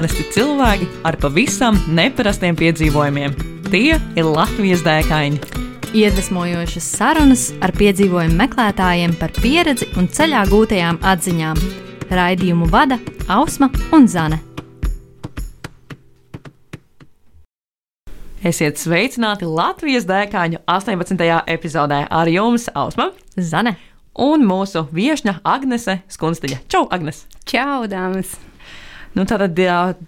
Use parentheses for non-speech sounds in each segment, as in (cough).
Parasti cilvēki ar pavisam neparastiem piedzīvojumiem. Tie ir Latvijas dēkaini. Iedvesmojošas sarunas ar piedzīvojumu meklētājiem par pieredzi un ceļā gūtajām atziņām. Raidījumu vada Ausma un Zane. Esiet sveicināti Latvijas dēkaņu 18. epizodē ar jums Ausma Zane un mūsu viesņa Agnese Skunsteļa. Čau, Agnes! Čau, dāmas! Nu, tātad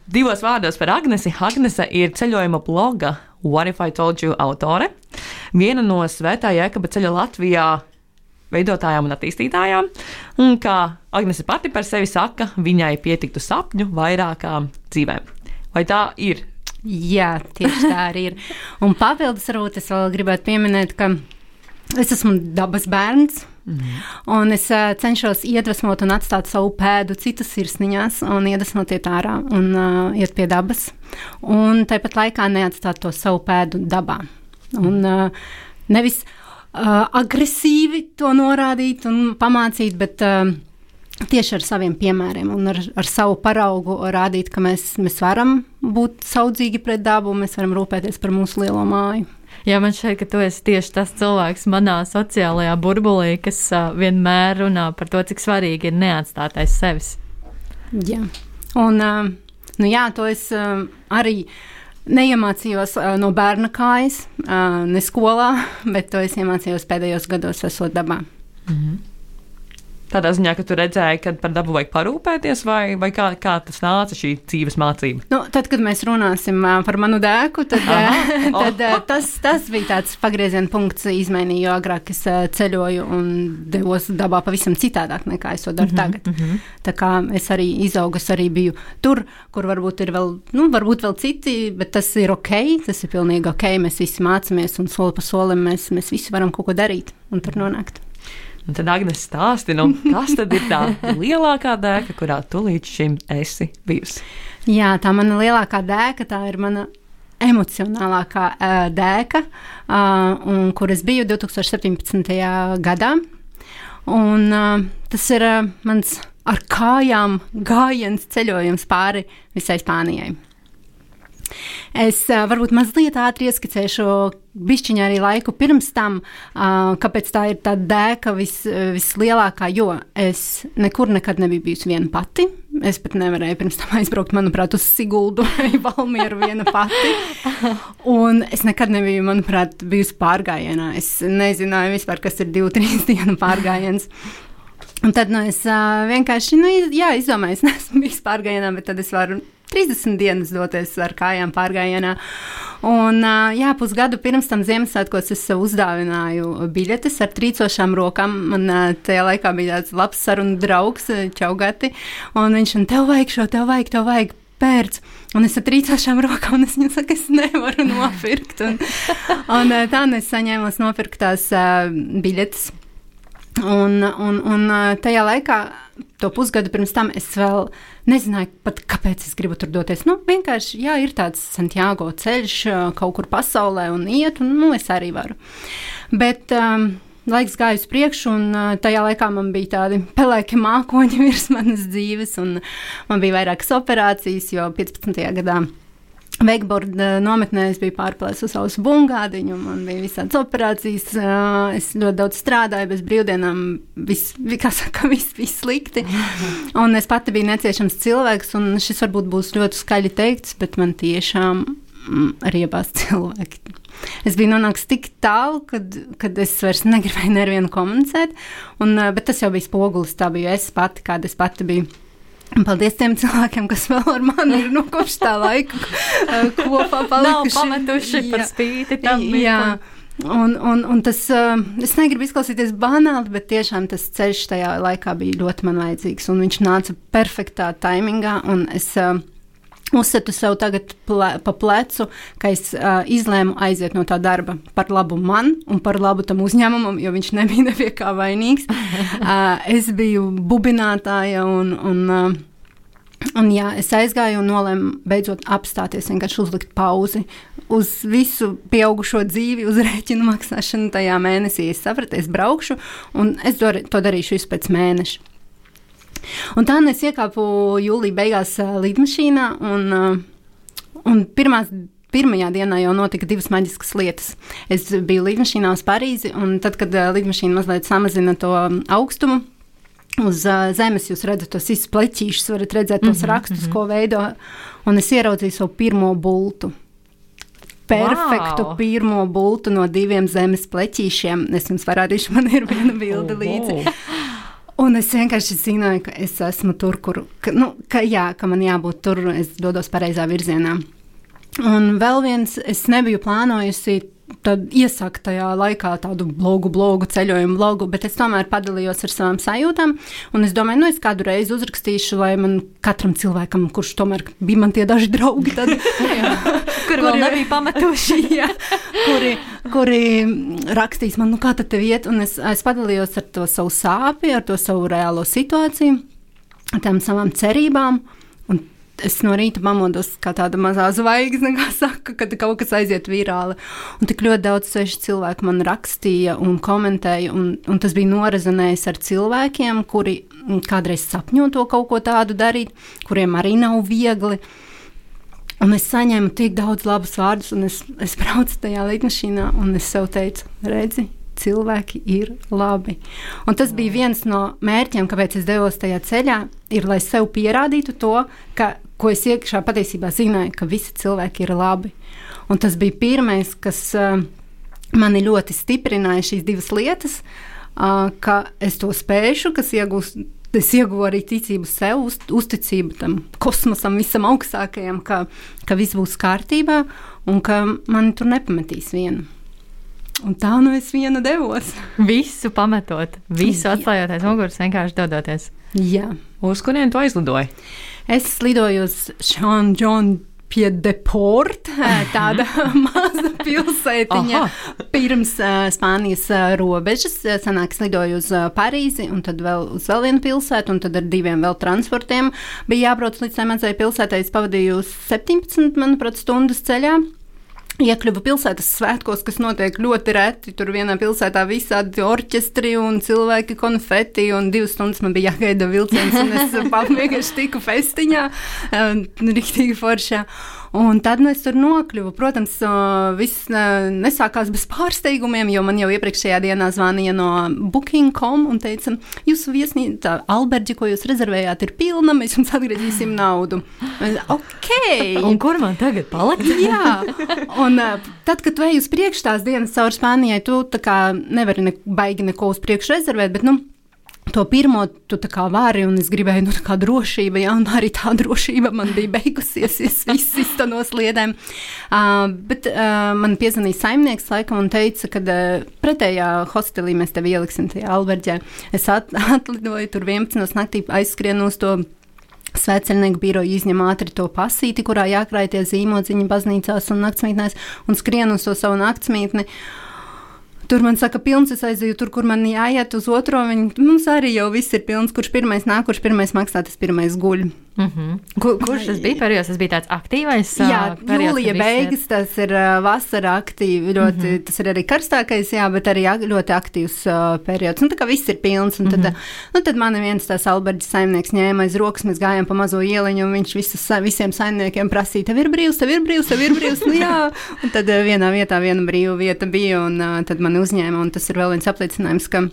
divos vārdos par Agnesi. Agnese ir ceļojuma bloga What if I told you autore, viena no svētā jēkaba ceļa Latvijā veidotājām un attīstītājām. Un kā Agnese pati par sevi saka, viņai pietiktu sapņu vairākām dzīvēm. Vai tā ir? Jā, tieši tā arī ir. Un papildus varbūt es vēl gribētu pieminēt, ka es esmu dabas bērns. Mm. Un es uh, cenšos iedvesmot un atstāt savu pēdu citas sirsniņās, un iedvesmot iet ārā un uh, iet pie dabas. Un tāpat laikā neatstāt to savu pēdu dabā. Un uh, nevis uh, agresīvi to norādīt un pamācīt, bet uh, tieši ar saviem piemēriem un ar, ar savu paraugu rādīt, ka mēs, mēs varam būt saudzīgi pret dabu, mēs varam rūpēties par mūsu lielo māju. Jā, man šķiet, ka tu esi tieši tas cilvēks manā sociālajā burbulī, kas uh, vienmēr runā par to, cik svarīgi ir neatstāt aiz sevis. Jā, un uh, nu jā, to es uh, arī neiemācījos uh, no bērna kājas, uh, ne skolā, (laughs) bet to es iemācījos pēdējos gados, esot dabā. Mm -hmm. Tādā ziņā, ka tu redzēji, ka par dabu vajag parūpēties, vai, vai kā, kā tas nāca šī dzīves mācība? Nu, tad, kad mēs runāsim par manu dēku, tad, (laughs) oh. tad tas, tas bija tāds pagrieziena punkts izmaiņā, jo agrāk es ceļoju un devos dabā pavisam citādāk nekā es to daru mm -hmm, tagad. Mm -hmm. Tā kā es arī izaugu, es arī biju tur, kur varbūt ir vēl, nu, varbūt vēl citi, bet tas ir ok, tas ir pilnīgi ok. Mēs visi mācāmies un soli pa solim mēs, mēs visi varam kaut ko darīt un tur nonākt. Un tad Agnēs stāsti, nu, kas tad ir tā lielākā dēka, kurā tu līdz šim esi bijusi? Jā, tā mana lielākā dēka, tā ir mana emocionālākā uh, dēka, uh, un, kur es biju 2017. gadā. Un, uh, tas ir uh, mans ar kājām gājiens ceļojums pāri visai Spānijai. Es uh, varbūt mazliet ātri ieskicēšu bišķiņā arī laiku pirms tam, uh, kāpēc tā ir tā dēka vis, vislielākā, jo es nekur nekad nebiju bijusi viena pati. Es pat nevarēju pirms tam aizbraukt, manuprāt, uz Siguldu (laughs) vai Valmieru viena pati. Un es nekad nebiju, manuprāt, bijusi pārgājienā. Es nezināju vispār, kas ir divu, trīs (laughs) dienu pārgājiens. Un tad nu, es uh, vienkārši nu, jā, izdomāju, es (laughs) neesmu bijis pārgājienā, bet tad es varu 30 dienas doties ar kājām pārgājienā. Un, jā, pusgadu pirms tam Ziemassvētkos es sev uzdāvināju biļetes ar trīcošām rokām. Man tajā laikā bija tāds labs sarunu draugs, Čaugati, un viņš man tev vajag šo, tev vajag, tev vajag pērts. Un es ar trīcošām rokām, un es viņam saku, es nevaru nopirkt. Un, un tā nu es saņēmu nopirktās uh, biļetes. Un, un, un tajā laikā, to pusgadu pirms tam, es vēl nezināju, pat, kāpēc es gribu tur doties. Nu, vienkārši, jā, ir tāds Santiago ceļš kaut kur pasaulē un iet, un nu, es arī varu. Bet um, laiks gāja uz priekšu, un uh, tajā laikā man bija tādi pelēki mākoņi (laughs) virs manas dzīves, un man bija vairākas operācijas, jo 15. gadā Veikborda nometnē es biju pārplēsis uz savu bungādiņu, man bija visādas operācijas, es ļoti daudz strādāju, bez brīvdienām viss, (laughs) kā saka, viss bija slikti. (laughs) Un es pati biju neciešams cilvēks, un šis varbūt būs ļoti skaļi teikts, bet man tiešām mm, riebās (laughs) cilvēki. Es biju nonācis tik tālu, kad, kad es vairs negribēju nevienu komunicēt, un, bet tas jau bija spogulis, tā biju es pati, kāda es pati biju. Paldies tiem cilvēkiem, kas vēl ar mani ir nu, kopš tā laika uh, kopā palikuši. Nav pametuši jā, par spīti tam. Jā. Un, un, un tas, uh, es negribu izklausīties banāli, bet tiešām tas ceļš tajā laikā bija ļoti man vajadzīgs. Un viņš nāca perfektā taimingā. Es uh, uzsveru sev tagad ple, pa plecu, ka es uh, izlēmu aiziet no tā darba par labu man un par labu tam uzņēmumam, jo viņš nebija (laughs) nepie kā vainīgs. (laughs) Uh, es biju bubinātāja un. un uh, Un, jā, es aizgāju un nolēmu beidzot apstāties, vienkārši uzlikt pauzi uz visu pieaugušo dzīvi, uz (laughs) rēķinu maksāšanu tajā mēnesī. Es sapratu, es braukšu, un es to darīšu pēc mēneša. Un tā es iekāpu jūlijā beigās lidmašīnā, un, un pirmās pirmajā dienā jau notika divas maģiskas lietas. Es biju lidmašīnā uz Parīzi, un tad, kad lidmašīna mazliet samazina to augstumu. Uz uh, zemes jūs redzat tos izpleķīšus, varat redzēt tos mm -hmm, rakstus, mm -hmm. ko veido. Un es ieraudzīju savu pirmo bultu. Perfektu wow. pirmo bultu no diviem zemes pleķīšiem. Es jums parādīšu, man ir viena bilde oh, līdzi. Oh. Un es vienkārši zināju, ka es esmu tur, kur, ka, nu, ka, jā, ka man jābūt tur, es dodos pareizā virzienā. Un vēl viens, es nebiju plānojusi tad iesākt tajā laikā tādu blogu, blogu, ceļojumu blogu, bet es tomēr padalījos ar savām sajūtām. Un es domāju, nu, es kādu reizi uzrakstīšu, lai man katram cilvēkam, kurš tomēr bija man tie daži draugi, tad, (laughs) (laughs) kuri vēl nebija pamatoši, (laughs) jā, kuri, kuri rakstīs man, nu, kā tad tev iet. Un es, es padalījos ar to savu sāpju, ar to savu reālo situāciju, ar tām savām cerībām. Es no rīta pamodos kā tāda mazā zvaigzne, kā saka, kad kaut kas aiziet virāli. Un tik ļoti daudz svešu cilvēku man rakstīja un komentēja, un, un tas bija norazonējis ar cilvēkiem, kuri kādreiz sapņo to kaut ko tādu darīt, kuriem arī nav viegli. Un es saņēmu tik daudz labus vārdus, un es, es braucu tajā lidmašīnā, un es sev teicu, redzi, cilvēki ir labi. Un tas bija viens no mērķiem, kāpēc es devos tajā ceļā, ir lai sev pierādītu to, ka, ko es iekšā patiesībā zināju, ka visi cilvēki ir labi. Un tas bija pirmais, kas uh, mani ļoti stiprināja šīs divas lietas, uh, ka es to spēšu, kas iegūst. Es ieguvu arī ticību sev, uz, uzticību tam kosmosam, visam augstākajam, ka, ka viss būs kārtībā un ka mani tur nepametīs vienu. Un tā nu es viena devos. (laughs) Visu pametot, visu atstājot aiz muguras, vienkārši dodoties. Jā. Uz kurien tu aizlidoji? Es lidoju uz Šanģonu pie deporta, tāda (laughs) maza pilsētiņa pirms uh, Spānijas uh, robežas. Sanāk, es lidoju uz uh, Parīzi un tad vēl uz vēl vienu pilsētu, un tad ar diviem vēl transportiem bija jābrauc līdz tai mazai pilsētai. Es pavadīju 17, manuprāt, stundas ceļā. Iekļuva pilsētas svētkos, kas notiek ļoti reti. Tur vienā pilsētā visādi orķestri un cilvēki konfeti, un divas stundas man bija jāgaida vilciens, un es (laughs) vienkārši tiku festiņā, riktīgi foršā. Un tad nu, es tur nokļuvu. Protams, viss nesākās bez pārsteigumiem, jo man jau iepriekšējā dienā zvanīja no Booking.com un teica, jūsu viesnīca, alberģi, ko jūs rezervējāt, ir pilna, mēs jums atgriezīsim naudu. Ok! Un kur man tagad palikt? (laughs) Jā, un tad, kad tu ej uz priekšu tās dienas caur Spānijai, tu tā kā nevari ne, baigi neko uz priekšu rezervēt, bet, nu, To pirmo tu kā vari, un es gribēju, nu, tā kā drošība, ja, arī tā drošība man bija beigusies, es viss izta no sliedēm. Uh, bet uh, man piezvanīja saimnieks laikam un teica, ka uh, pretējā hostelī mēs tevi ieliksim tajā alberģē. Es at, (laughs) atlidoju tur 11. naktī, aizskrienu uz to. Svētceļnieku biroju izņem ātri to pasīti, kurā jākrāj tie zīmodziņi baznīcās un naktsmītnēs, un skrien uz to savu naktsmītni. Uh, Tur man saka, pilns, es aizēju tur, kur man jāiet uz otro. Viņi, mums arī jau viss ir pilns, kurš pirmais nāk, kurš pirmais maksā, tas pirmais guļ. Mm -hmm. Kur, kurš tas bija periods? Tas bija tāds aktīvs. Jā, periods, jūlija beigas, tas ir vasara aktīvi. Ļoti, mm -hmm. Tas ir arī karstākais, jā, bet arī ļoti aktīvs uh, periods. Nu, tā kā viss ir pilns. Un tad, mm -hmm. nu, tad man viens tās Alberģis saimnieks ņēma aiz rokas, mēs gājām pa mazo ieliņu, un viņš visus, visiem saimniekiem prasīja, tev ir brīvs, tev ir brīvs, tev ir brīvs. nu, jā, un tad vienā vietā viena brīva vieta bija, un uh, tad man uzņēma, un tas ir vēl viens apliecinājums, ka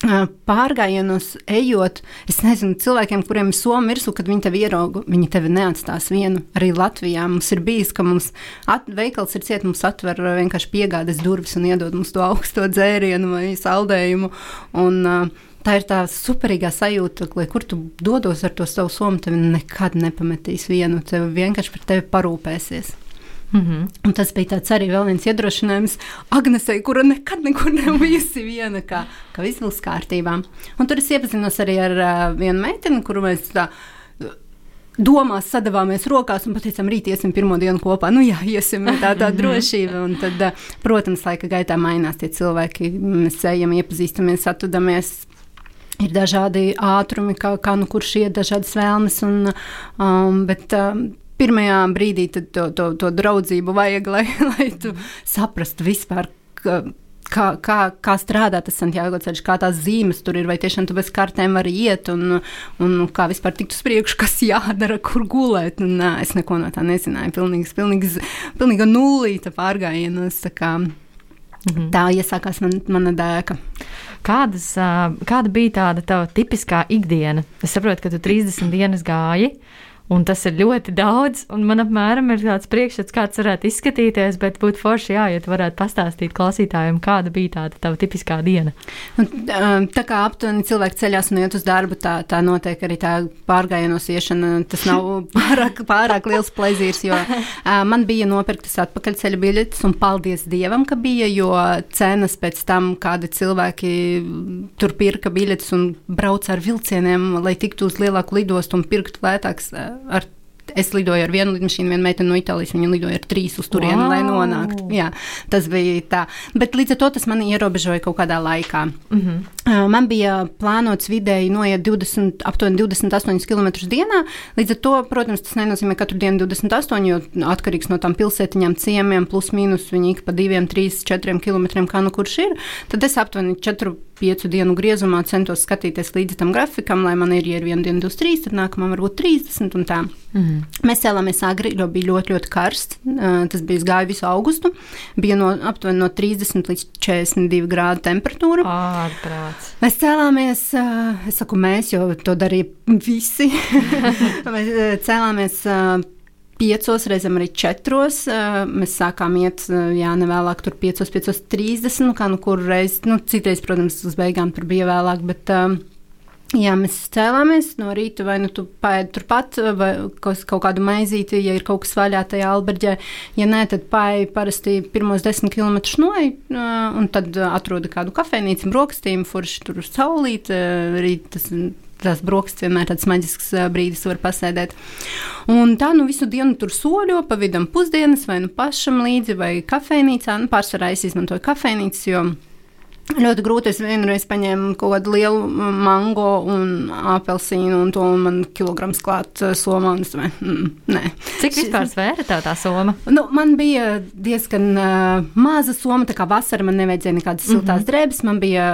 pārgājienos ejot, es nezinu, cilvēkiem, kuriem ir soma virsū, kad viņi tevi ierauga, viņi tevi neatstās vienu. Arī Latvijā mums ir bijis, ka mums at, veikals ir ciet, mums atver vienkārši piegādes durvis un iedod mums to augsto dzērienu vai saldējumu. Un, uh, Tā ir tā superīgā sajūta, ka, kur tu dodos ar to savu somu, tevi nekad nepametīs vienu, tev vienkārši par tevi parūpēsies. Mm -hmm. Un tas bija arī viens iedrošinājums Agnesei, kura nekad nekur nav bijusi viena, ka viss būs kārtībā. Un tur es iepazinos arī ar uh, vienu meiteni, kuru mēs tā domās sadavāmies rokās un pateicām, rīt iesim pirmo dienu kopā. Nu, jā, iesim tā, tā drošība. Un tad, protams, laika gaitā mainās tie cilvēki. Mēs ejam, iepazīstamies, atvadamies. Ir dažādi ātrumi, kā, kā nu kurš iet, dažādas vēlmes. Un, um, bet, um, pirmajā brīdī to, to, to draudzību vajag, lai, (laughs) lai tu saprastu vispār. Ka, kā, kā, kā strādā tas Santiago ceļš, kā tās zīmes tur ir, vai tiešām tu bez kartēm vari iet, un, un kā vispār tikt uz priekšu, kas (laughs) jādara, kur gulēt. Un, nā, es neko no tā nezināju. Pilnīgs, pilnīgs, pilnīga nulīta pārgājienos. -hmm. tā iesākās man, mana dēka. Kādas, kāda bija tāda tava tipiskā ikdiena? Es saprotu, ka tu 30 dienas gāji. Un tas ir ļoti daudz, un man apmēram ir tāds priekšstats, kāds varētu izskatīties, bet būtu forši, jā, ja tu varētu pastāstīt klausītājiem, kāda bija tāda tava tipiskā diena. Un, um, tā kā aptuveni cilvēki ceļās un iet uz darbu, tā, tā notiek arī tā pārgājienos iešana. Tas nav (laughs) pārāk, pārāk liels plezīrs, jo uh, man bija nopirktas atpakaļceļa biļetes, un paldies Dievam, ka bija, jo cenas pēc tam, kādi cilvēki tur pirka biļetes un brauca ar vilcieniem, lai tiktu uz lielāku lidostu un pirktu lētāks ar Es lidoju ar vienu lidmašīnu, viena meitene no Itālijas. Viņa lidoja ar trīs uz turieni, wow. lai nonāktu. Jā, tas bija tā. Bet līdz ar to tas man ierobežoja kaut kādā laikā. Mm -hmm. man bija plānots vidēji noiet 20, aptuveni 28 km dienā. Līdz ar to, protams, tas nenozīmē katru dienu 28, jo atkarīgs no tām pilsētiņām, ciemiem, plus mīnus viņi ik pa 2, 3, 4 km, kā nu kurš ir. Tad es aptuveni 4 piecu dienu griezumā centos skatīties līdzi tam grafikam, lai man ir, ja ir viena diena 23, tad nākamā varbūt 30 un tā. Mm -hmm. Mēs cēlāmies agri, jo bija ļoti, ļoti karsts. Tas bija gāja visu augustu. Bija no, aptuveni no 30 līdz 42 grādu temperatūra. Ārprāts. Mēs cēlāmies, es saku mēs, jo to darīja visi. (laughs) mēs cēlāmies piecos, reizēm arī četros. Mēs sākām iet, jā, nevēlāk tur piecos, piecos trīsdesmit, nu kā nu kur reiz, nu citreiz, protams, uz beigām tur bija vēlāk, bet. Jā, mēs cēlāmies no rīta, vai nu tu pēdi turpat, vai kaut kādu maizīti, ja ir kaut kas vaļā tajā alberģē. Ja nē, tad pēdi parasti pirmos desmit kilometrus noej, un tad atrodi kādu kafejnīcu, brokastīm, forši tur uz saulīt, rīt tas tās brokastis vienmēr tāds maģisks brīdis, var pasēdēt. Un tā nu visu dienu tur soļo, pa vidam pusdienas, vai nu pašam līdzi, vai kafejnīcā. Nu, pārsvarā es izmantoju kafejnīcas, jo Ļoti grūti. Es vienreiz paņēmu kaut kādu lielu mango un apelsīnu, un to man kilograms klāt somā. Es, mm, nē. Cik vispār svēra tev tā soma? Nu, man bija diezgan uh, maza soma, tā kā vasara man nevajadzēja nekādas siltās mm -hmm. drēbes. Man bija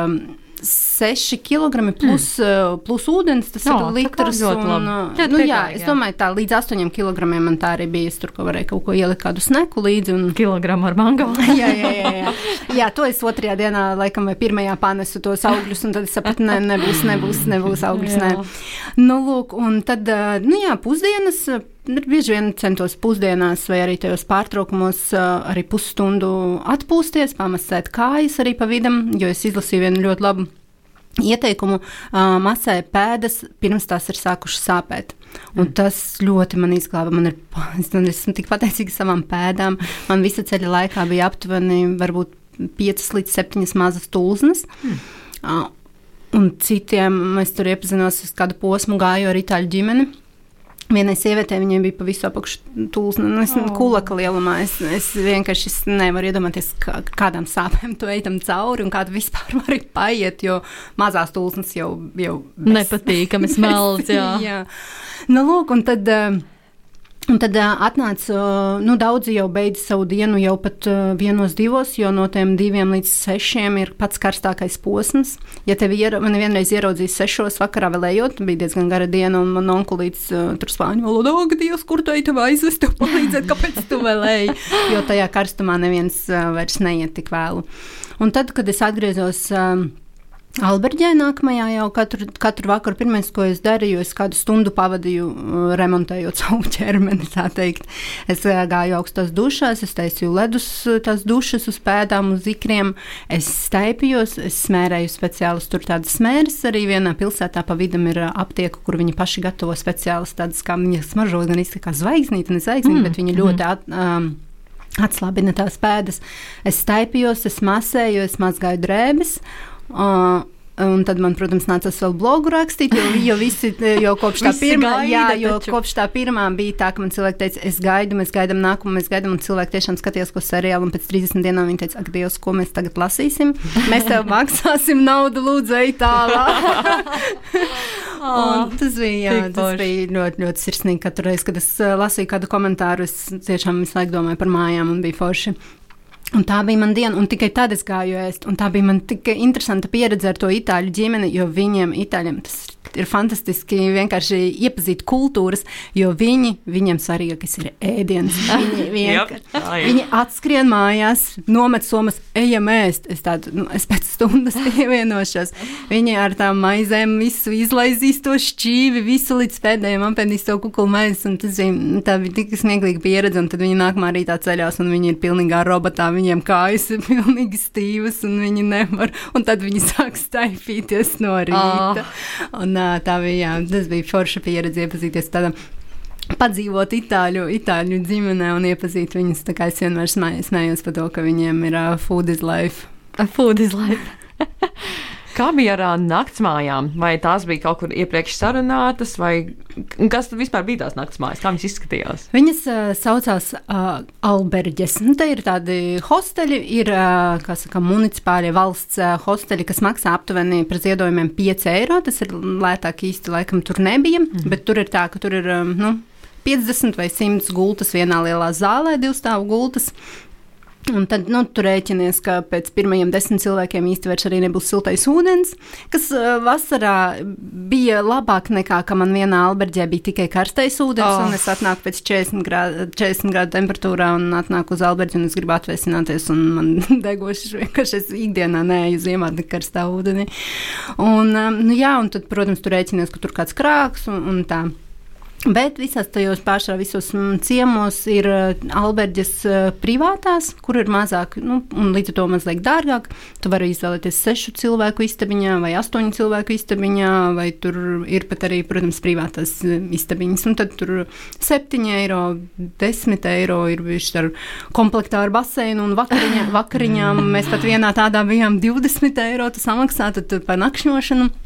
6 kg plus, mm. plus ūdens, tas no, ir litrs. Un, jā, nu, jā, es domāju, tā līdz 8 kg man tā arī bija. Es tur varēju kaut ko ielikt, kādu sneku līdzi. Un... Kilogramu ar mango. (laughs) jā, jā, jā, jā. jā, to es otrajā dienā, laikam, vai pirmajā panesu tos augļus, un tad es sapratu, ne, nebūs, nebūs, nebūs augļus. Nē. Nu, lūk, un tad, nu jā, pusdienas bieži vien centos pusdienās vai arī tajos pārtraukumos arī pusstundu atpūsties, pamasēt kājas arī pa vidam, jo es izlasīju vienu ļoti labu ieteikumu uh, masē pēdas, pirms tās ir sākušas sāpēt. Un mm. tas ļoti man izglāba. Man ir, (laughs) es esmu tik pateicīga savām pēdām. Man visa ceļa laikā bija aptuveni varbūt 5 līdz 7 mazas tulznes. Mm. Uh, un citiem es tur iepazinos, kādu posmu gāju ar itāļu ģimeni. Vienai sievietei viņai bija pa visu apakšu tūlsni, nu, es oh. kulaka lielumā. Es, es vienkārši es nevaru iedomāties, kā, kādām sāpēm tu ejam cauri un kāda vispār (laughs) var paiet, jo mazās tūlsnes jau, jau bez... nepatīkami smelts. (laughs) Jā. (laughs) jā. Nu, lūk, un tad. Uh, Un tad atnāca, nu, daudzi jau beidz savu dienu jau pat vienos, divos, jo no tiem diviem līdz sešiem ir pats karstākais posms. Ja tevi iera, man vienreiz ieraudzīja sešos vakarā vēl ejot, bija diezgan gara diena, un man onkulīts tur spāņu valodā, ak, Dievs, kur tu ej, tev aizvest, tev palīdzēt, kāpēc tu vēl ej? Jo tajā karstumā neviens vairs neiet tik vēlu. Un tad, kad es atgriezos. Uh, Alberģē nākamajā jau katru, katru vakaru pirmais, ko es darīju, es kādu stundu pavadīju uh, remontējot (laughs) savu ķermeni, tā teikt. Es uh, gāju augstās dušās, es taisīju ledus uh, tās dušas uz pēdām, uz ikriem, es staipījos, es smērēju speciālus tur tādas smēres, arī vienā pilsētā pa vidam ir aptieka, kur viņi paši gatavo speciālas tādas, kā viņi smaržo gan izskatās kā zvaigznīti, ne zvaigznīti, mm. bet viņi ļoti mm. at, um, atslābina tās pēdas. Es staipījos, es masēju, es mazgāju drēbes. Uh, Un tad man, protams, nācās vēl blogu rakstīt, jo, jo visi jau kopš tā pirmā, jā, jo taču. kopš tā pirmā bija tā, ka man cilvēki teica, es gaidu, mēs gaidām nākamo, mēs gaidām, un cilvēki tiešām skatījās, ko seriālu, un pēc 30 dienām viņi teica, ak, Dievs, ko mēs tagad lasīsim? Mēs tev (laughs) maksāsim naudu, lūdzu, ej tālāk. (laughs) tas bija, jā, tas bija ļoti, ļoti sirsnīgi katru reizi, kad es lasīju kādu komentāru, es tiešām visu laiku domāju par mājām un bija forši. Un tā bija mana diena, un tikai tad es gāju ēst. Un tā bija man tik interesanta pieredze ar to itāļu ģimeni, jo viņiem, itāļiem, tas ir fantastiski vienkārši iepazīt kultūras, jo viņi, viņiem svarīgākais ir ēdiens. (laughs) Viņi, vienkār, viņi atskrien mājās, nomet somas, ejam ēst. Es, tādu, nu, es pēc stundas (laughs) pievienošos. Viņi ar tām maizēm visu izlaizīs to šķīvi, visu līdz pēdējiem apēdīs to kukulu maizi. Tas bija, nu, tā bija tik smieklīga pieredze, un tad viņi nākamā rītā ceļās, un viņi ir pilnīgā robotā, viņiem kājas ir pilnīgi stīvas, un viņi nevar, un tad viņi sāk staipīties no rīta. Oh. Un, tā bija, jā, tas bija forša pieredze iepazīties tādam padzīvot itāļu, itāļu ģimenē un iepazīt viņus. Tā kā es vienmēr smējos par to, ka viņiem ir uh, food is life. Food is life. (laughs) Kā bija ar naktsmājām? Vai tās bija kaut kur iepriekš sarunātas, vai kas tad vispār bija tās naktsmājas? Kā viņas izskatījās? Viņas uh, saucās uh, alberģes. Nu, te ir tādi hosteļi, ir uh, saka, municipālie valsts uh, hosteļi, kas maksā aptuveni par ziedojumiem 5 eiro. Tas ir lētāk īsti, laikam tur nebija, mm. bet tur ir tā, ka tur ir. Um, nu, 50 vai 100 gultas vienā lielā zālē, divu stāvu gultas. Un tad nu, tur rēķinies, ka pēc pirmajiem desmit cilvēkiem vairs arī nebūs siltais ūdens, kas vasarā bija labāk nekā, ka man vienā alberģē bija tikai karstais ūdens, oh. un es atnāku pēc 40 grādu, 40 grādu temperatūrā un atnāku uz alberģi, un es gribu atvēsināties, un man (laughs) degoši vienkārši es ikdienā neeju ziemā tik karstā ūdenī. Un, nu, jā, un tad, protams, tur rēķinies, ka tur kāds krāks un, un tā. Bet visās tajos pašā, visos mm, ciemos ir uh, alberģes uh, privātās, kur ir mazāk, nu, un līdz ar to mazliet dārgāk. Tu vari izvēlēties sešu cilvēku istabiņā vai astoņu cilvēku istabiņā, vai tur ir pat arī, protams, privātās istabiņas. Un tad tur 7 eiro, 10 eiro ir bijuši ar komplektā ar baseinu un vakariņā, vakariņām. Mēs pat vienā tādā bijām 20 eiro, tu samaksā tad par nakšņošanu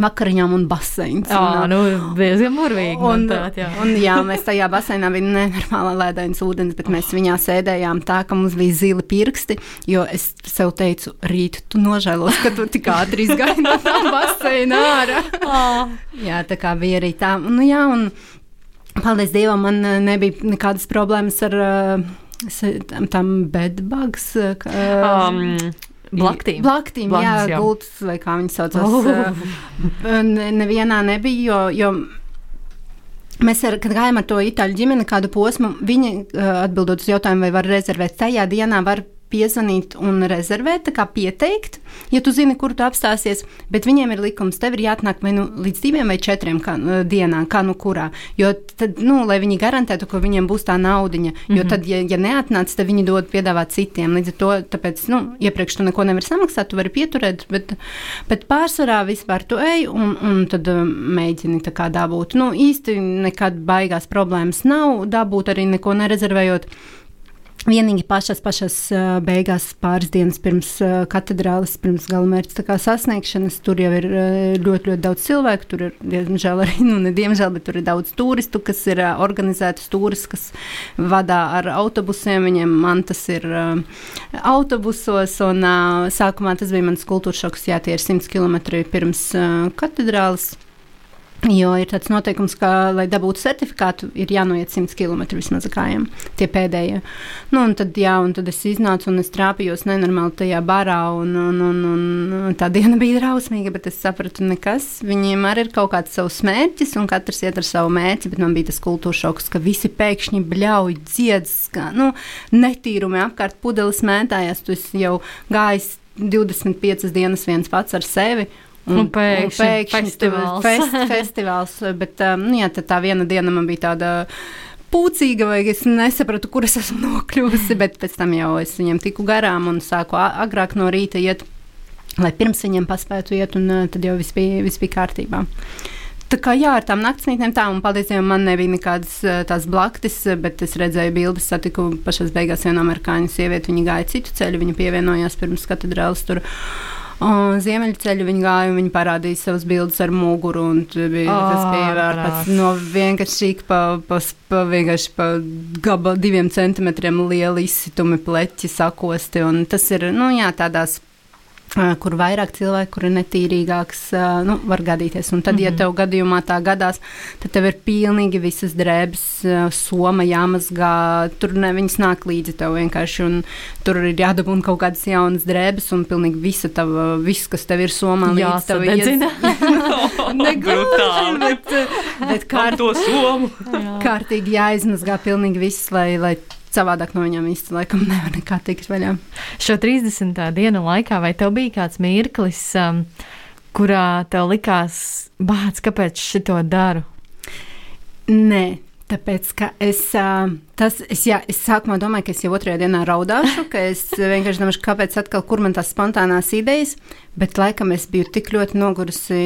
vakariņām un baseins. Jā, un, nu, diezgan burvīgi. Un, manuprāt, jā. un, jā, mēs tajā baseinā bija nenormāla ledens ūdens, bet mēs viņā sēdējām tā, ka mums bija zili pirksti, jo es sev teicu, rīt tu nožēlos, ka tu tik ātri izgāji no tā baseina ārā. Oh. jā, tā kā bija arī tā. Nu, jā, un paldies Dievam, man nebija nekādas problēmas ar uh, tam bedbugs. Um, Blaktīm. Blaktīm, Blaktīm jā, jā. gultas, vai kā viņi saucās. Oh. Nevienā nebija, jo, jo Mēs, ar, kad gājām ar to itāļu ģimeni, kādu posmu, viņi atbildot uz jautājumu, vai var rezervēt tajā dienā, var piezvanīt un rezervēt, kā pieteikt, ja tu zini, kur tu apstāsies. Bet viņiem ir likums, tev ir jāatnāk vai nu līdz diviem vai četriem kā, dienām, kā nu kurā. Jo tad, nu, lai viņi garantētu, ka viņiem būs tā naudiņa, jo mm -hmm. tad, ja, ja neatnāc, tad viņi dod piedāvāt citiem. Līdz ar to, tāpēc, nu, iepriekš tu neko nevari samaksāt, tu vari pieturēt, bet, bet pārsvarā vispār tu ej un, un tad mēģini tā kā dabūt. Nu, īsti nekad baigās problēmas nav dabūt arī neko nerezervējot. Vienīgi pašas, pašas beigās, pāris dienas pirms katedrāles, pirms galamērķa sasniegšanas, tur jau ir ļoti, ļoti daudz cilvēku. Tur ir, diemžēl, arī, nu, ne diemžēl, bet tur ir daudz turistu, kas ir organizētas turis, kas vadā ar autobusiem. Viņiem man tas ir autobusos, un sākumā tas bija mans kultūras šoks, jā, tie ir 100 km pirms katedrāles. Jo ir tāds noteikums, ka, lai dabūtu certifikātu, ir jānoiet 100 km vismaz kājām, tie pēdējie. Nu, un, tad, jā, un tad es iznācu un es trāpījos nenormāli tajā barā, un, un, un, un tā diena bija drausmīga, bet es sapratu, nekas. Viņiem arī ir kaut kāds savs mērķis, un katrs iet ar savu mērķi, bet man bija tas kultūras šoks, ka visi pēkšņi bļauj, dziedz, kā nu, netīrumi apkārt pudeles mētājās. Tu jau gājis 25 dienas viens pats ar sevi. Un, un pēkšņi, un pēkšņi festivāls. Fest, (laughs) festivāls, bet um, nu, jā, tā viena diena man bija tāda pūcīga, vai es nesapratu, kur es esmu (laughs) nokļuvusi, bet pēc tam jau es viņiem tiku garām un sāku agrāk no rīta iet, lai pirms viņiem paspētu iet, un uh, tad jau viss bija, viss bija kārtībā. Tā kā jā, ar tām naktsmītnēm tā, un paldies Dievam, man nebija nekādas uh, tās blaktis, bet es redzēju bildes, satiku pašās beigās vienu amerikāņu sievieti, viņa gāja citu ceļu, viņa pievienojās pirms katedrāles tur. Ziemeļceļu viņa gāja un viņa parādīja savas bildes ar muguru. Bija, oh, tas bija pats no vienkārši pa, pa, pa, vienkārši pa gaba diviem centimetriem lieli izsitumi pleķi sakosti. Tas ir, nu jā, tādās kur vairāk cilvēku, kur ir netīrīgāks, nu, var gadīties. Un tad, mm -hmm. ja tev gadījumā tā gadās, tad tev ir pilnīgi visas drēbes, soma jāmazgā, tur ne viņas nāk līdzi tev vienkārši, un tur ir jādabūna kaut kādas jaunas drēbes, un pilnīgi visa tava, viss, kas tev ir somā, līdz tev Jāsadedzina. (laughs) (laughs) Brutāli. bet, bet Kā kārt, kārtīgi jāizmazgā pilnīgi viss, lai, lai savādāk no viņiem īsti laikam nevar nekā tikt vaļā. Šo 30. dienu laikā, vai tev bija kāds mirklis, um, kurā tev likās, bāc, kāpēc šito daru? Nē. Tāpēc, ka es, ā, tas, es, jā, es sākumā domāju, ka es jau otrajā dienā raudāšu, ka es vienkārši domāju, kāpēc atkal, kur man tās spontānās idejas, bet laikam es biju tik ļoti nogurusi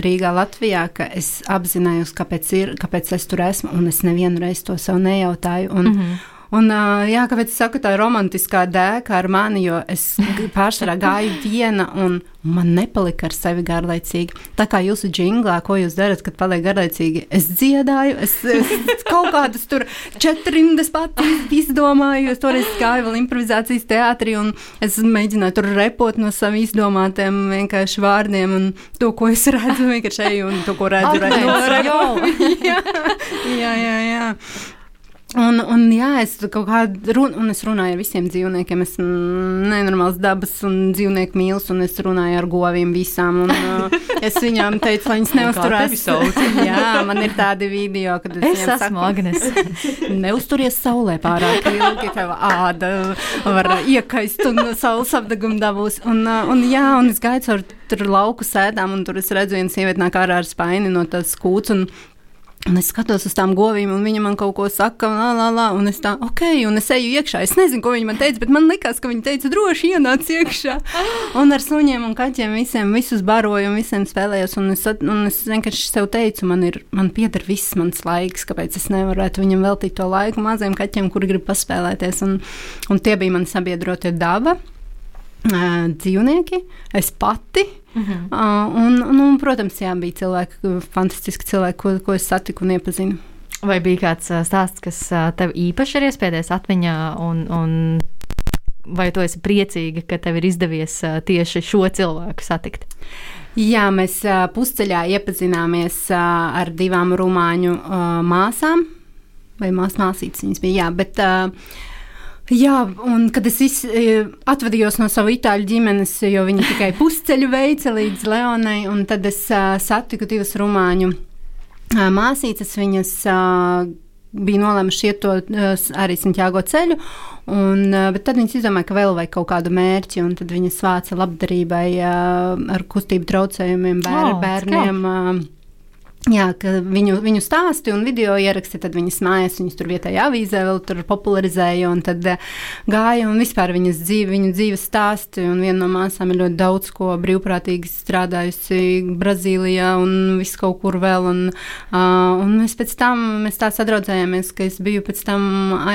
Rīgā, Latvijā, ka es apzinājos, kāpēc, ir, kāpēc es tur esmu, un es nevienu reizi to sev nejautāju. Un, mm -hmm. Un, jā, kāpēc es saku tā romantiskā dēka ar mani, jo es pārsvarā gāju viena un man nepalika ar sevi garlaicīgi. Tā kā jūsu džinglā, ko jūs darat, kad paliek garlaicīgi, es dziedāju, es, es kaut kādas tur četrindas pati izdomāju, es toreiz gāju vēl improvizācijas teātrī un es mēģināju tur repot no saviem izdomātiem vienkārši vārdiem un to, ko es redzu, vienkārši eju un to, ko redzu, redzu. (laughs) Jā, jā, jā, jā. Un, un jā, es kaut kādā run, un es runāju ar visiem dzīvniekiem. Es esmu nenormāls dabas un dzīvnieku mīlis, un es runāju ar govīm visām. Un, uh, es viņām teicu, lai viņas sauc? (laughs) jā, man ir tādi video, kad es, Es esmu saku, Agnes. (laughs) Neusturies saulē pārāk ilgi, tev āda var iekaist un saules apgabumu dabūs. Un, uh, un, jā, un es gaidu ar tur lauku sēdām, un tur es redzu, viena sieviete nāk ārā ar spaini no tās kūts. Un, Un es skatos uz tām govīm, un viņa man kaut ko saka, la, la, la, un es tā, ok, un es eju iekšā. Es nezinu, ko viņa man teica, bet man likās, ka viņa teica, droši ienāc iekšā. (laughs) Un ar suņiem un kaķiem visiem, visus baroju un visiem spēlējos. Un es, un es vienkārši sev teicu, man, ir, man pieder viss mans laiks, kāpēc es nevarētu viņam veltīt to laiku maziem kaķiem, kuri grib paspēlēties. Un, un tie bija mani sabiedrotie daba. Dzīvnieki, es pati. Uh -huh. uh, un, un, protams, jā, bija cilvēki, fantastiski cilvēki, ko, ko es satiku un iepazinu. Vai bija kāds stāsts, kas tev īpaši ir iespiedies atmiņā, un, un vai tu esi priecīga, ka tev ir izdevies tieši šo cilvēku satikt? Jā, mēs pusceļā iepazināmies ar divām rumāņu māsām, vai mās, māsītes viņas bija. Jā, bet, ā, Jā, un kad es iz, e, atvadījos no sava itāļu ģimenes, jo viņi tikai (laughs) pusceļu veica līdz Leonai, un tad es uh, satiku divas rumāņu uh, māsītes. Viņas uh, bija nolēmušas iet to uh, arī Santiago ceļu, un, uh, bet tad viņas izdomāja, ka vēl vajag kaut kādu mērķi, un tad viņas vāca labdarībai uh, ar kustību traucējumiem bēr, O, bērniem. Uh, Jā, viņu, viņu stāsti un video ieraksti, tad viņas mājas, viņas tur vietējā avīzē vēl tur popularizēja, un tad uh, gāja un vispār viņas dzīve, viņu dzīves stāsti, un viena no māsām ir ļoti daudz ko brīvprātīgi strādājusi Brazīlijā un visu kaut kur vēl, un, uh, un mēs pēc tam, mēs tā sadraudzējāmies, ka es biju pēc tam,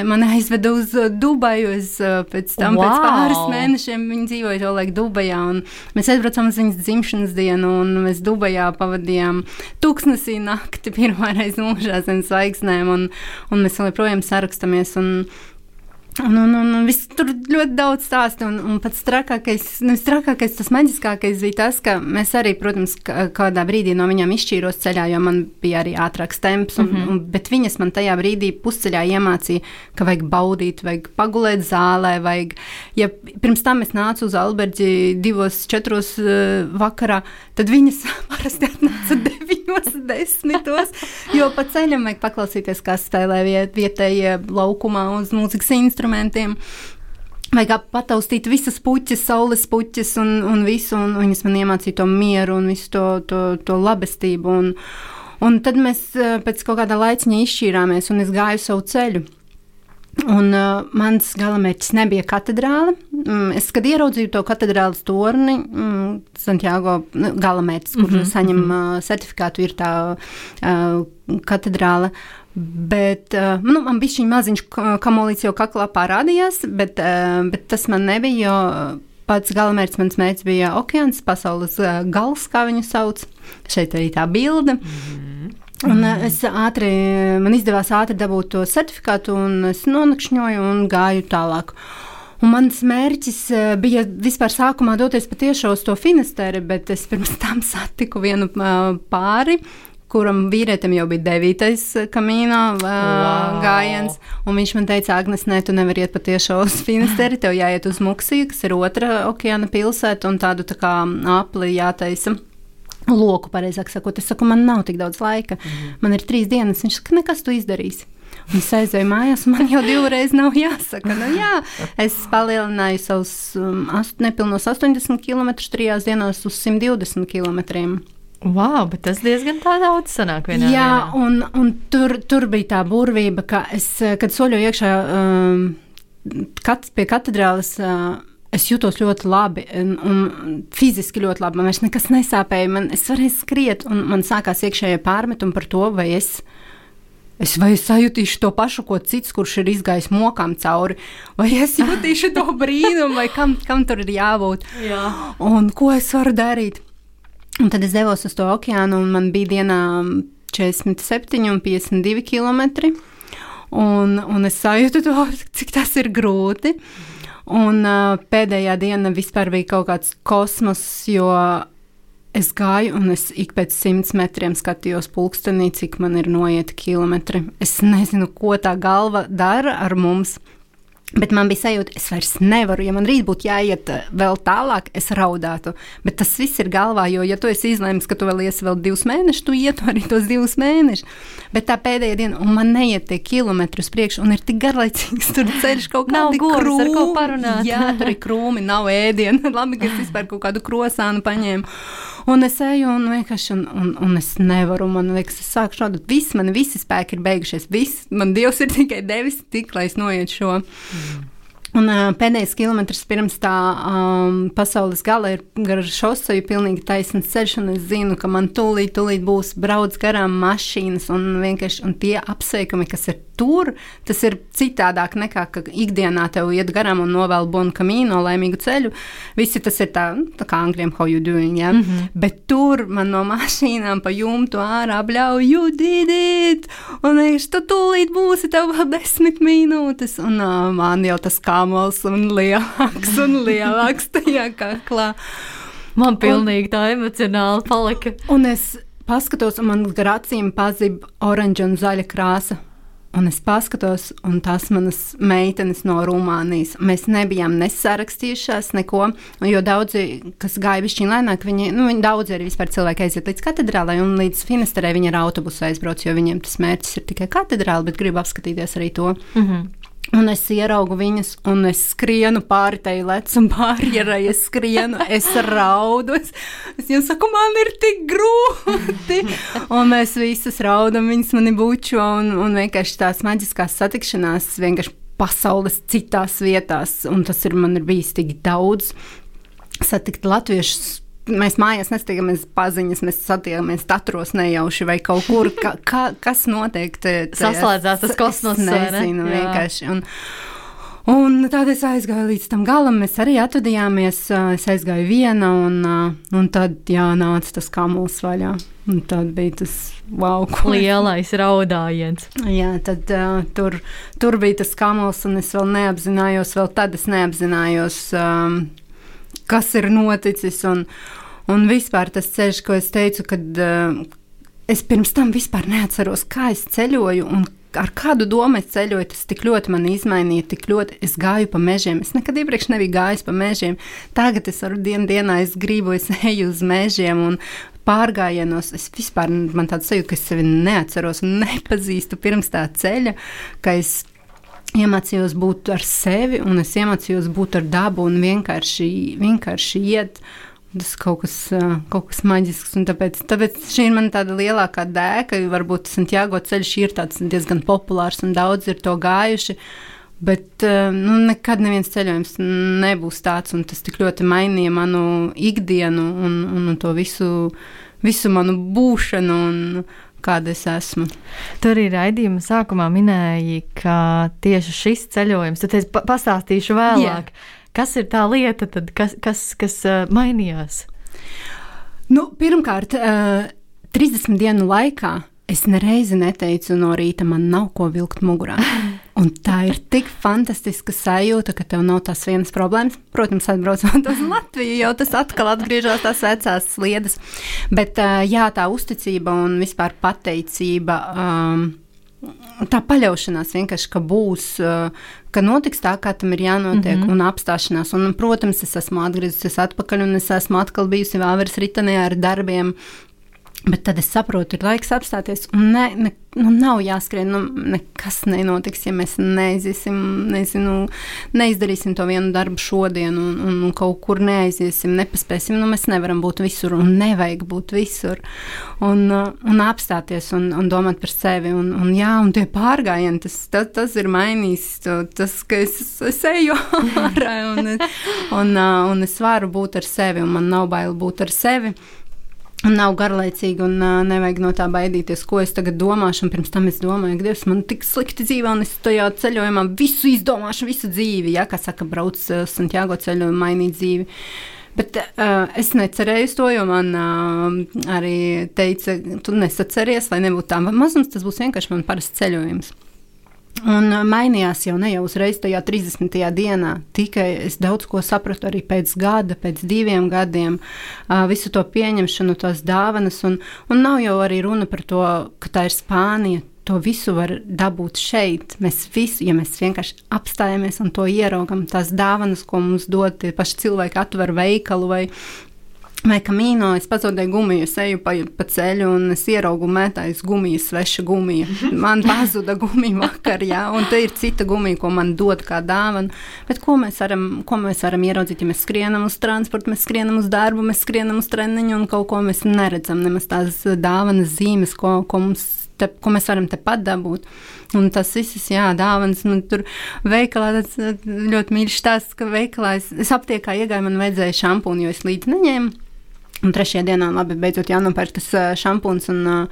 mani aizveda uz uh, Dubaju, es pēc tam, wow. pēc pāris mēnešiem viņa dzīvoja to laiku Dubajā, un mēs aizbraucām uz viņas dzimšanas dienu, un mēs Dubajā pavadījām tūkstnesī nakti pirmā reize mūžā zem zvaigznēm, un, un mēs joprojām sarakstamies. Un, Un, un, un, un viss tur ļoti daudz stāsta. Un, un pats trakākais, nu, trakākais, tas maģiskākais bija tas, ka mēs arī, protams, kādā brīdī no viņām izšķīros ceļā, jo man bija arī ātrāks temps. Un, mm -hmm. un, bet viņas man tajā brīdī pusceļā iemācīja, ka vajag baudīt, vajag pagulēt zālē. Vajag, ja pirms tam es nācu uz Alberģi divos, četros uh, vakarā, tad viņas (laughs) parasti atnāca (laughs) deviņos, desmitos, jo pa ceļam vajag paklausīties, kā spēlē viet, vietējie laukumā uz mūzikas instrumentiem. Vajag pataustīt visas puķis, saules puķis un, un visu, un viņas man iemācīja to mieru un visu to, to, to labestību. Un, un tad mēs eh, pēc kaut kāda laiciņa izšķīrāmies, un es gāju savu ceļu. Un uh, mans galamērķis nebija katedrāle. Mm, es, kad ieraudzīju to katedrāles torni, mm, Santiago nu, galamērķis, kur mm -hmm. saņem uh, certifikātu, ir tā uh, katedrāle. Bet uh, nu, man bija šī maziņš ka- kamolīts jau kaklā parādījās, bet, uh, bet tas man nebija, jo pats galamērķis mans mērķis bija okeāns, pasaules uh, gals, kā viņu sauc. Šeit arī tā bilde. Mm -hmm. Un mm. es ātri, man izdevās ātri dabūt to certifikātu, un es nonakšņoju un gāju tālāk. Un mans mērķis uh, bija vispār sākumā doties patiešām uz to finisteri, bet es pirms (laughs) tam satiku vienu uh, pāri, kuram vīrietim jau bija devītais kamīnā uh, wow. gājiens. Viņš man teica, Agnēs, nē, tu nevari iet patiešām uz (laughs) Finisteri, tev jāiet uz Muksiju, kas ir otra okeāna pilsēta, un tādu tā kā apli jātaisa. Loku, pareizāk sakot, es saku, man nav tik daudz laika. Mm. Man ir trīs dienas. Viņš saka, nekas tu izdarīsi. Un es aizēju mājās, man jau divreiz nav jāsaka. Nu, jā, es palielināju savus um, ast, nepilnos 80 km trijās dienās uz 120 km. Wow, bet tas diezgan daudz sanāk vienā Jā, dienā. un, un tur, tur bija tā burvība, ka es, kad soļoju iekšā um, kat, pie katedrāles. Uh, Es jūtos ļoti labi, un, un fiziski ļoti labi. Man vairs nekas nesāpēja. Man, es varēju skriet, un man sākās iekšējie pārmetumi par to, vai es Es vai es sajutīšu to pašu, ko cits, kurš ir izgājis mokām cauri, vai es (laughs) jutīšu to brīnumu, vai kam, kam tur ir jābūt. Jā. Un ko es varu darīt? Un tad es devos uz to okeānu, un man bija dienā 47 un 52 km. Un, un es sajūtu to, cik tas ir grūti. Un uh, pēdējā diena vispār bija kaut kāds kosmos, jo es gāju un es ik pēc simts metriem skatījos pulkstenī, cik man ir noieti kilometri. Es nezinu, ko tā galva dara ar mums. Bet man bija sajūta, es vairs nevaru. Ja man rīt būtu jāiet eh, vēl tālāk, es raudātu. Bet tas viss ir galvā, jo, ja tu esi izlēmis, ka tu vēl iesi vēl divus mēnešus, tu ietu arī tos divus mēnešus. Bet tā pēdējā diena, un man neiet tie kilometri uz priekšu, un ir tik garlaicīgs (laughs) tur ceļš kaut Nav kādi govis, ar ko parunāt. Jā, tur ir krūmi, nav ēdienu. (laughs) Labi, ka es vispār kaut kādu krosānu paņēmu. Un es eju un vienkārši, un, un, un es nevaru, man liekas, es sāku šādu, viss, man visi spēki ir beigušies, viss, man Dievs ir tikai devis tik, lai es noietu šo. Mm. Un uh, pēdējais kilometrs pirms tā um, pasaules gala ir gar šoseju, pilnīgi taisns ceļš, un es zinu, ka man tūlīt, tūlīt būs brauc garām mašīnas, un vienkārši un tie apsveikumi, kas ir tur, tas ir citādāk nekā, ka ikdienā tev iet garām un novēl bonu kamīnu, laimīgu ceļu. Visi tas ir tā, nu, tā kā angļiem how you doing, ja? mm -hmm. bet tur man no mašīnām pa jumtu ārā bļauj, you did it! Un es, tu tūlīt būsi tev vēl desmit minūtes, un uh, man jau tas kāmols un lielāks un (laughs) lielāks tajā kaklā. Man pilnīgi tā emocionāli palika. Un es paskatos, un man gar acīm pazib oranža un zaļa krāsa. Un es paskatos, un tās manas meitenes no Rumānijas. Mēs nebijām nesarakstījušās neko, jo daudzi, kas gāja višķiņā lēnāk, viņi, nu, viņi daudzi arī vispār cilvēki aiziet līdz katedrālei un līdz Finesterē viņi ar autobusu aizbrauc, jo viņiem tas mērķis ir tikai katedrāle, bet grib apskatīties arī to. Mm -hmm. Un es ieraugu viņas, un es skrienu pāri tai lecam barjerai, es skrienu, es raudu. Es, es viņiem saku, man ir tik grūti. Un mēs visas raudam, viņas mani bučo, un, un vienkārši tās maģiskās satikšanās vienkārši pasaules citās vietās. Un tas ir man ir bijis tik daudz satikt latviešus mēs mājās nestiekamies paziņas, mēs satiekamies statros nejauši vai kaut kur, ka, (laughs) ka, kas notiek. Saslēdzās tas kosmos, ne? Nezinu, Jā. vienkārši. Un, Un tad es aizgāju līdz tam galam, mēs arī atvadījāmies. Es aizgāju viena, un, un tad jānāca tas kamuls vaļā. Un tad bija tas wow, ko Lielais raudājiens. Jā, tad uh, tur, tur bija tas kamuls, un es vēl neapzinājos, vēl tad es neapzinājos, um, kas ir noticis. Un, un vispār tas ceļš, ko es teicu, kad uh, es pirms tam vispār neatceros, kā es ceļoju. un Ar kādu domu es ceļoju, tas tik ļoti man izmainīja, tik ļoti es gāju pa mežiem. Es nekad iepriekš nebiju gājis pa mežiem. Tagad es varu dienu dienā, es gribu, es (laughs) eju uz mežiem un pārgājienos. Es vispār man tāds sajūta, ka es sevi neatceros un nepazīstu pirms tā ceļa, ka es iemācījos būt ar sevi, un es iemācījos būt ar dabu un vienkārši, vienkārši iet. Tas kaut kas, kaut kas maģisks, un tāpēc, tāpēc šī ir mana tāda lielākā dēka. Varbūt Santiago ceļš ir diezgan populārs, un daudz ir to gājuši. Bet nu, nekad neviens ceļojums nebūs tāds, un tas tik ļoti mainīja manu ikdienu un, un to visu, visu manu būšanu. Un, Kāda es esmu? Tur arī raidījuma sākumā minēja, ka tieši šis ceļojums, tad es pa pastāstīšu vēlāk, kas ir tā lieta, tad, kas, kas, kas uh, mainījās. Nu, pirmkārt, uh, 30 dienu laikā es nereizi neteicu no rīta, man nav ko vilkt mugurā. (laughs) Un tā ir tik fantastiska sajūta, ka tev nav tās vienas problēmas. Protams, atbraucot uz Latviju, jau tas atkal atgriežas tās vecās sliedas. Bet jā, tā uzticība un vispār pateicība. Um, Tā paļaušanās vienkārši, ka būs, ka notiks tā, kā tam ir jānotiek, mm -hmm. un apstāšanās. Un, protams, es esmu atgriezusies atpakaļ, un es esmu atkal bijusi Vāveres ritenē ar darbiem, Bet tad es saprotu, ir laiks apstāties. Ne, ne, nu nav jāskrien. Nu, nekas nenotiks, ja mēs neiziesim, nezinu, neizdarīsim to vienu darbu šodien, un, un, un kaut kur neaiziesim, nepaspēsim. Nu, mēs nevaram būt visur, un nevajag būt visur. Un, un apstāties un, un domāt par sevi. Un, un, jā, un tie pārgājieni, tas, tas, tas ir mainījis. Tas, ka es, es eju (laughs) ārā un, un, un, un es varu būt ar sevi, un man nav bail būt ar sevi. Nav garlaicīgi, un uh, nevajag no tā baidīties, ko es tagad domāšu. Pirms tam es domāju, ka Dievs man tik slikti dzīvo, un es tajā ceļojumā visu izdomāšu, visu dzīvi. Ja, kā saka, brauc uh, Santiago ceļu un mainīt dzīvi. Bet uh, es necerēju to, jo man uh, arī teica, tu nesaceries, lai nebūtu tā mazums. Tas būs vienkārši man parasts ceļojums. Un uh, mainījās jau ne jau uzreiz tajā 30. dienā. Tikai es daudz ko sapratu arī pēc gada, pēc diviem gadiem, uh, visu to pieņemšanu, tās dāvanas. Un, un nav jau arī runa par to, ka tā ir Spānija. To visu var dabūt šeit. Mēs visu, ja mēs vienkārši apstājamies un to ieraugam, tās dāvanas, ko mums dod tie paši cilvēki, atver veikalu vai Vai kamīno es pazaudēju gumiju, es eju pa, pa ceļu un es ieraugu mētājas gumijas, sveša gumija. (laughs) Man pazuda gumija vakar, jā, un te ir cita gumija, ko man dod kā dāvana. Bet ko mēs varam, ko mēs varam ieraudzīt, ja mēs skrienam uz transportu, mēs skrienam uz darbu, mēs skrienam uz treniņu un kaut ko mēs neredzam, nemaz tās dāvanas zīmes, ko, ko mums te, ko mēs varam tepat dabūt. Un tas viss, jā, dāvāns. Nu, tur veikalā tas ļoti mīļš stāsts, ka veikalā es, es aptiekā iegāju, man vajadzēja šampūnu, jo es līdzi neņēmu. Un trešajā dienā, labi, beidzot jānopērk tas šampūns. Un,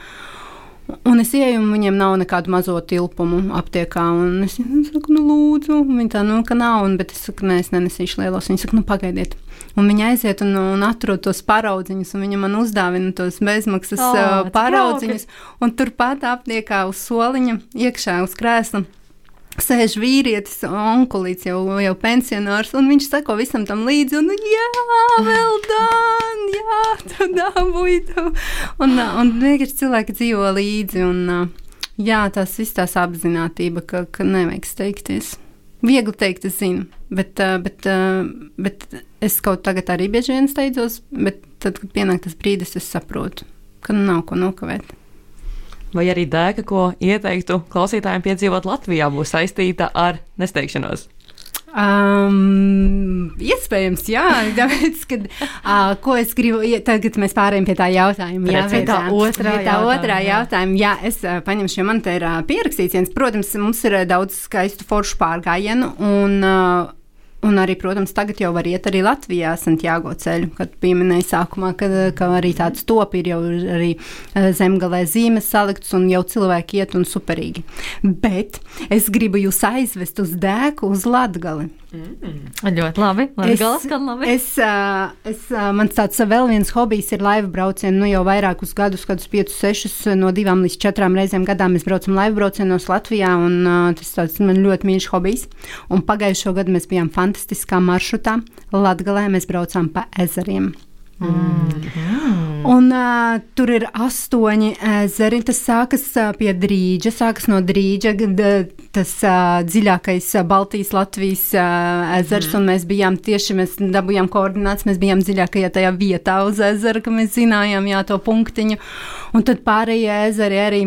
Un es ieju, un viņiem nav nekādu mazo tilpumu aptiekā. Es saku, nu, lūdzu, viņi tā, nu, ka nav. Un, bet es saku, nē, es nenesīšu lielos. Viņi saka, nu, pagaidiet. Un viņa aiziet un, un atrod tos paraudziņus, un viņa man uzdāvina tos bezmaksas oh, paraudziņus. Un turpat aptiekā uz soliņa, iekšā uz krēsla sēž vīrietis, onkulīts, jau, jau pensionārs, un viņš seko visam tam līdzi, un jā, vēl dan, jā, tu dabūji tu. Un, un vienkārši cilvēki dzīvo līdzi, un jā, tas viss tās apzinātība, ka, ka nevajag steigties. Viegli teikt, es zinu, bet, bet, bet es kaut tagad arī bieži vien steidzos, bet tad, kad pienāk tas brīdis, es saprotu, ka nav ko nokavēt vai arī dēka, ko ieteiktu klausītājiem piedzīvot Latvijā, būs saistīta ar nesteigšanos? Um, iespējams, jā, (laughs) tāpēc, kad, uh, ko es gribu, ja, tagad mēs pārējām pie tā jautājuma. Jā, pie tā otrā, pie tā jautājuma, otrā jautājuma. Jā, es uh, paņemšu, jo man te ir uh, pierakstīts viens, protams, mums ir uh, daudz skaistu foršu pārgājienu, un uh, Un arī, protams, tagad jau var iet arī Latvijā, Santiago ceļu, kad pieminēja sākumā, ka, ka arī tāds top ir jau arī eh, zemgalē zīmes salikts un jau cilvēki iet un superīgi. Bet es gribu jūs aizvest uz dēku, uz Latgali. Mm. Ļoti labi. Es, labi. Es, es, mans tāds vēl viens hobijs ir laiva braucieni. Nu, jau vairākus gadus, kādus 5, 6, no 2 līdz 4 reizēm gadā mēs braucam laiva braucienos Latvijā, un tas tāds man ļoti mīļš hobijs. Un pagājušo gadu mēs bijām fantastiskā maršrutā. Latgalē mēs braucām pa ezeriem. Mm. Un, uh, tur ir astoņi ezeri. Tas sākas uh, pie drīģa, sākas no drīģa, tas uh, dziļākais uh, Baltijas Latvijas uh, ezers. Mm. Un mēs bijām tieši, mēs dabūjām koordinācijas, mēs bijām dziļākajā tajā vietā uz ezera, ka mēs zinājām, jā, to punktiņu. Un tad pārējie ezeri arī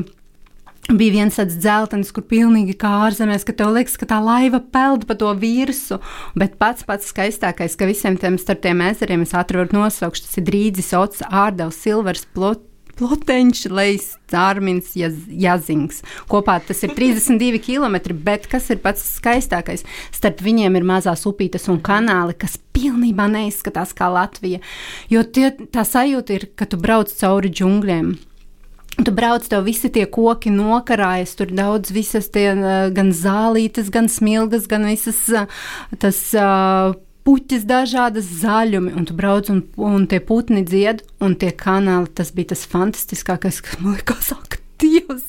bija viens tāds dzeltenis, kur pilnīgi kā ārzemēs, ka tev liekas, ka tā laiva peld pa to virsmu. Bet pats pats skaistākais, ka visiem tiem starp tiem ezeriem es ātri varu nosaukt, tas ir Drīdzis, Ots, Ārdevs, Silvers, Plot. Ploteņš, Leis, Cārmins, Jaz, Jazings. Kopā tas ir 32 km, bet kas ir pats skaistākais? Starp viņiem ir mazās upītes un kanāli, kas pilnībā neizskatās kā Latvija. Jo tie, tā sajūta ir, ka tu brauc cauri džungļiem. Tu brauc, tev visi tie koki nokarājas, tur daudz visas tie gan zālītes, gan smilgas, gan visas tas puķis, dažādas zaļumi, un tu brauc un, un tie putni dzied, un tie kanāli, tas bija tas fantastiskākais, kas man likās, ak, Dievs,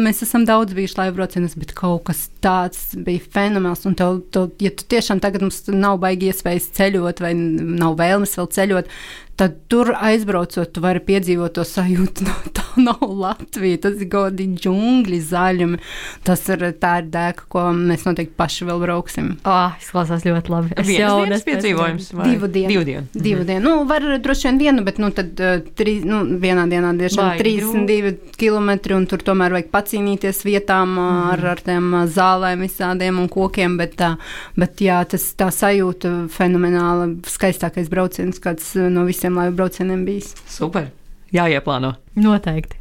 mēs esam daudz bijuši laivu braucienos, bet kaut kas tāds bija fenomenāls. Un, tev, tev, ja tu tiešām tagad mums nav baigi iespējas ceļot, vai nav vēlmes vēl ceļot, tad tur aizbraucot, tu vari piedzīvot to sajūtu. No, tā nav (laughs) Latvija, tas ir godi džungļi, zaļumi. Tas ir tā ir dēka, ko mēs noteikti paši vēl brauksim. Oh, izklausās ļoti labi. Es Vienas jau nespēju piedzīvojums. Divu dienu. Divu dienu. Divu dienu. Nu, var droši vien vienu, bet nu, tad, uh, tri, nu, vienā dienā Baigi 32 km, un tur tomēr vajag pacīnīties vietām mm. ar, ar tiem zālēm, visādiem un kokiem. Bet, uh, bet jā, tas tā sajūta fenomenāla, skaistākais brauciens, kāds no visiem laivu braucieniem bijis. Super. Jāieplāno. Noteikti.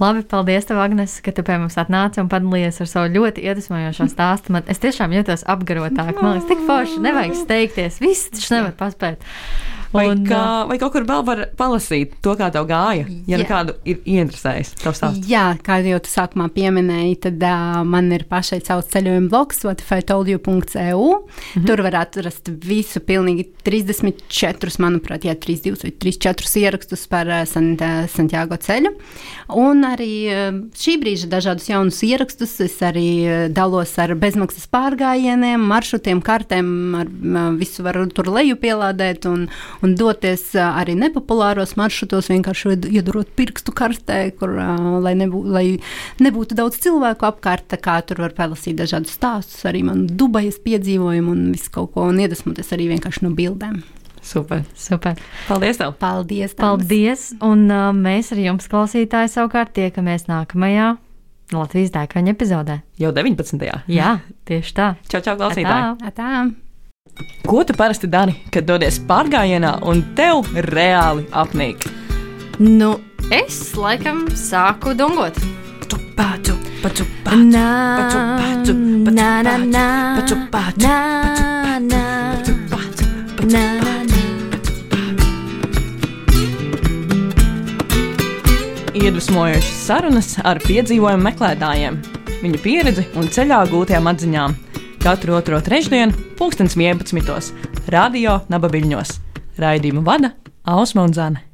Labi, paldies, tev, Agnes, ka tu pie mums atnāci un padalījies ar savu ļoti iedvesmojošo (laughs) stāstu. Man, es tiešām jūtos apgarotāk. Man liekas, tik forši, nevajag steigties. Viss taču nevar paspēt. Vai, Un, kā, vai kaut kur vēl var palasīt to, kā tev gāja? Ja nu kādu ir ieinteresējis, tev stāst. Jā, kā jau tu sākumā pieminēji, tad uh, man ir pašai savs ceļojuma bloks, whatifytoldyou.eu. Mm -hmm. Tur var atrast visu, pilnīgi 34, manuprāt, jā, 32 vai 34 ierakstus par uh, Sant, uh, Santiago ceļu. Un arī uh, šī brīža dažādus jaunus ierakstus es arī uh, dalos ar bezmaksas pārgājieniem, maršrutiem, kartēm, ar uh, visu var tur leju pielādēt un, un doties uh, arī nepopulāros maršrutos, vienkārši ied- iedurot pirkstu kartē, kur, lai, nebū, lai nebūtu daudz cilvēku apkārt. Tur var palasīt dažādus stāstus, arī man Dubajas piedzīvojumu un visu kaut ko, un iedvesmoties arī vienkārši no bildēm. Super. Super. Paldies tev! Paldies! Tāmas. Paldies! Un uh, mēs ar jums, klausītāji, savukārt tiekamies nākamajā Latvijas dēkaņa epizodē. Jau 19. Jā, tieši tā. Čau, čau, klausītāji! Tā. Tā. Ko tu parasti dari, kad dodies pārgājienā un tev reāli apnīk? Nu, es laikam sāku dungot. Paču, paču, paču, Nā, paču, paču, paču, nā, nā, nā, paču, paču, nā, nā, paču, paču, nā, nā, nā. Iedvesmojošas sarunas ar piedzīvojumu meklētājiem, viņu pieredzi un ceļā gūtajām atziņām. Katru otro trešdienu, pulkstens 11. Radio Nabaviļņos. Raidījumu vada Ausma un Zana.